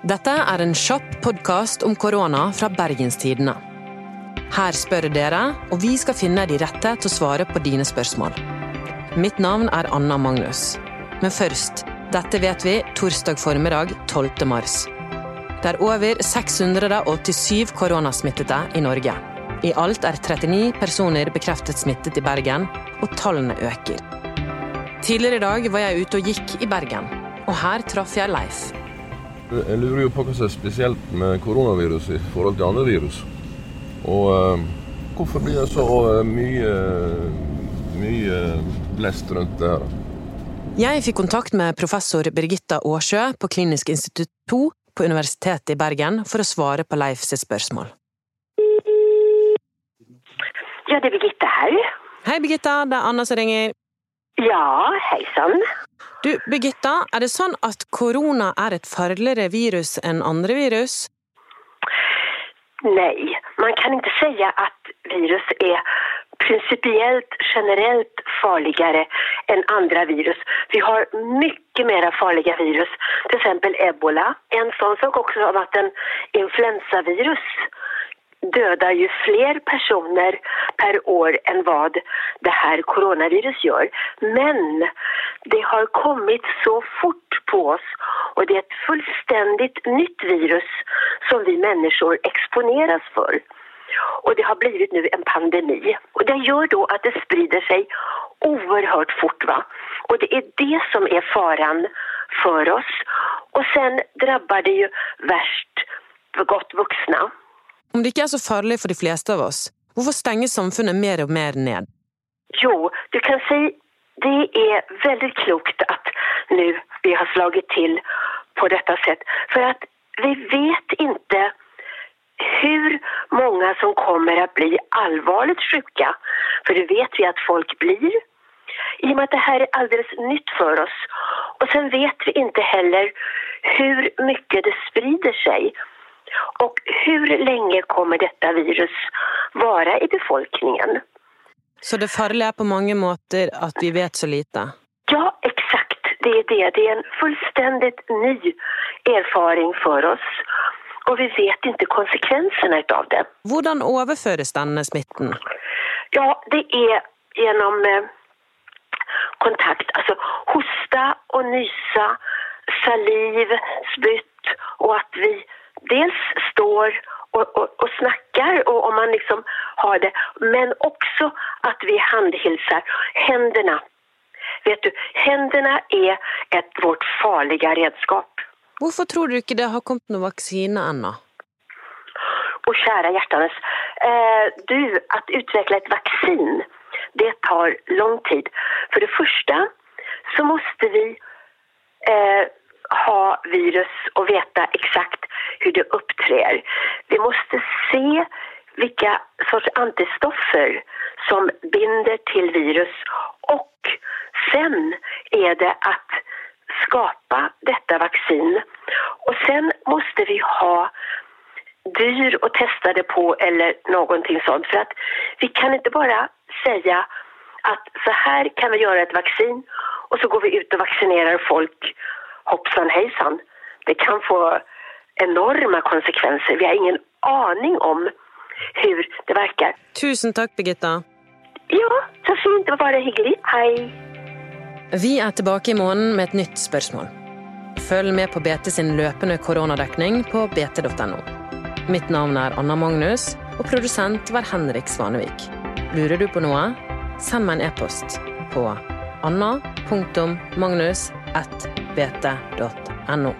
Dette er en kjapp podkast om korona fra Bergenstidene. Her spør dere, og vi skal finne de rette til å svare på dine spørsmål. Mitt navn er Anna Magnus. Men først, dette vet vi torsdag formiddag 12. mars. Det er over 687 koronasmittede i Norge. I alt er 39 personer bekreftet smittet i Bergen, og tallene øker. Tidligere i dag var jeg ute og gikk i Bergen, og her traff jeg Leif. Jeg lurer jo på hva som er spesielt med koronaviruset i forhold til andre virus. Og eh, hvorfor blir det så eh, mye, mye blest rundt det her? Jeg fikk kontakt med professor Birgitta Aarsjø på Klinisk institutt 2 på Universitetet i Bergen for å svare på Leif sitt spørsmål. Ja, det är Birgitta här. Hei, Birgitta. Det er Anna som ringer. Ja, hejsan. Du, Birgitta, er det sånn at korona er et farligere virus enn andre virus? Nej, man kan inte säga att virus är principiellt generellt farligare än andra virus. Vi har mycket mera farliga virus, till exempel ebola. En sån sak också har varit en influensavirus dödar ju fler personer per år än vad det här coronavirus gör. Men det har kommit så fort på oss och det är ett fullständigt nytt virus som vi människor exponeras för. Och det har blivit nu en pandemi. Och det gör då att det sprider sig oerhört fort. Va? Och det är det som är faran för oss. Och sen drabbar det ju värst för gott vuxna. Om det ikke er så farlig for de fleste av oss, hvorfor stenger samfunnet mer og mer ned? Jo, du kan säga det är väldigt klokt att nu vi har slagit till på detta sätt. För att vi vet inte hur många som kommer att bli allvarligt sjuka. För det vet vi att folk blir. I och med att det här är alldeles nytt för oss. Och sen vet vi inte heller hur mycket det sprider sig. Hur länge kommer detta virus vara i befolkningen? Så det farlige er på mange måter at vi vet så lite? Ja, exakt. Det är det. Det är en fullständigt ny erfaring för oss. Och vi vet inte konsekvenserna utav det. Hvordan overføres denne smitten? Ja, det är genom eh, kontakt. Alltså hosta och nysa, saliv, spytt och att vi dels står och, och, och snackar och om man liksom har det, men också att vi handhilsar. Händerna. Vet du, händerna är ett vårt farliga redskap. Hvorfor tror du ikke det har kommet noen vaksine ennå? Och kära hjärtanes, eh, du, att utveckla ett vaccin, det tar lång tid. För det första så måste vi eh, ha virus och veta exakt hur det uppträder. Vi måste se vilka sorts antistoffer som binder till virus och sen är det att skapa detta vaccin. Och sen måste vi ha dyr och testa det på eller någonting sånt. För att vi kan inte bara säga att så här kan vi göra ett vaccin och så går vi ut och vaccinerar folk hoppsan hejsan. Det kan få enorma konsekvenser. Vi har ingen aning om hur det verkar. Tusen takk, Birgitta. Ja, så fint. Det var bare hyggelig. Hei. Vi er tilbake i måneden med et nytt spørsmål. Følg med på BT sin løpende koronadekning på bt.no. Mitt navn er Anna Magnus, og produsent var Henrik Svanevik. Lurer du på noe? Send meg en e-post på anna.magnus.bt.no.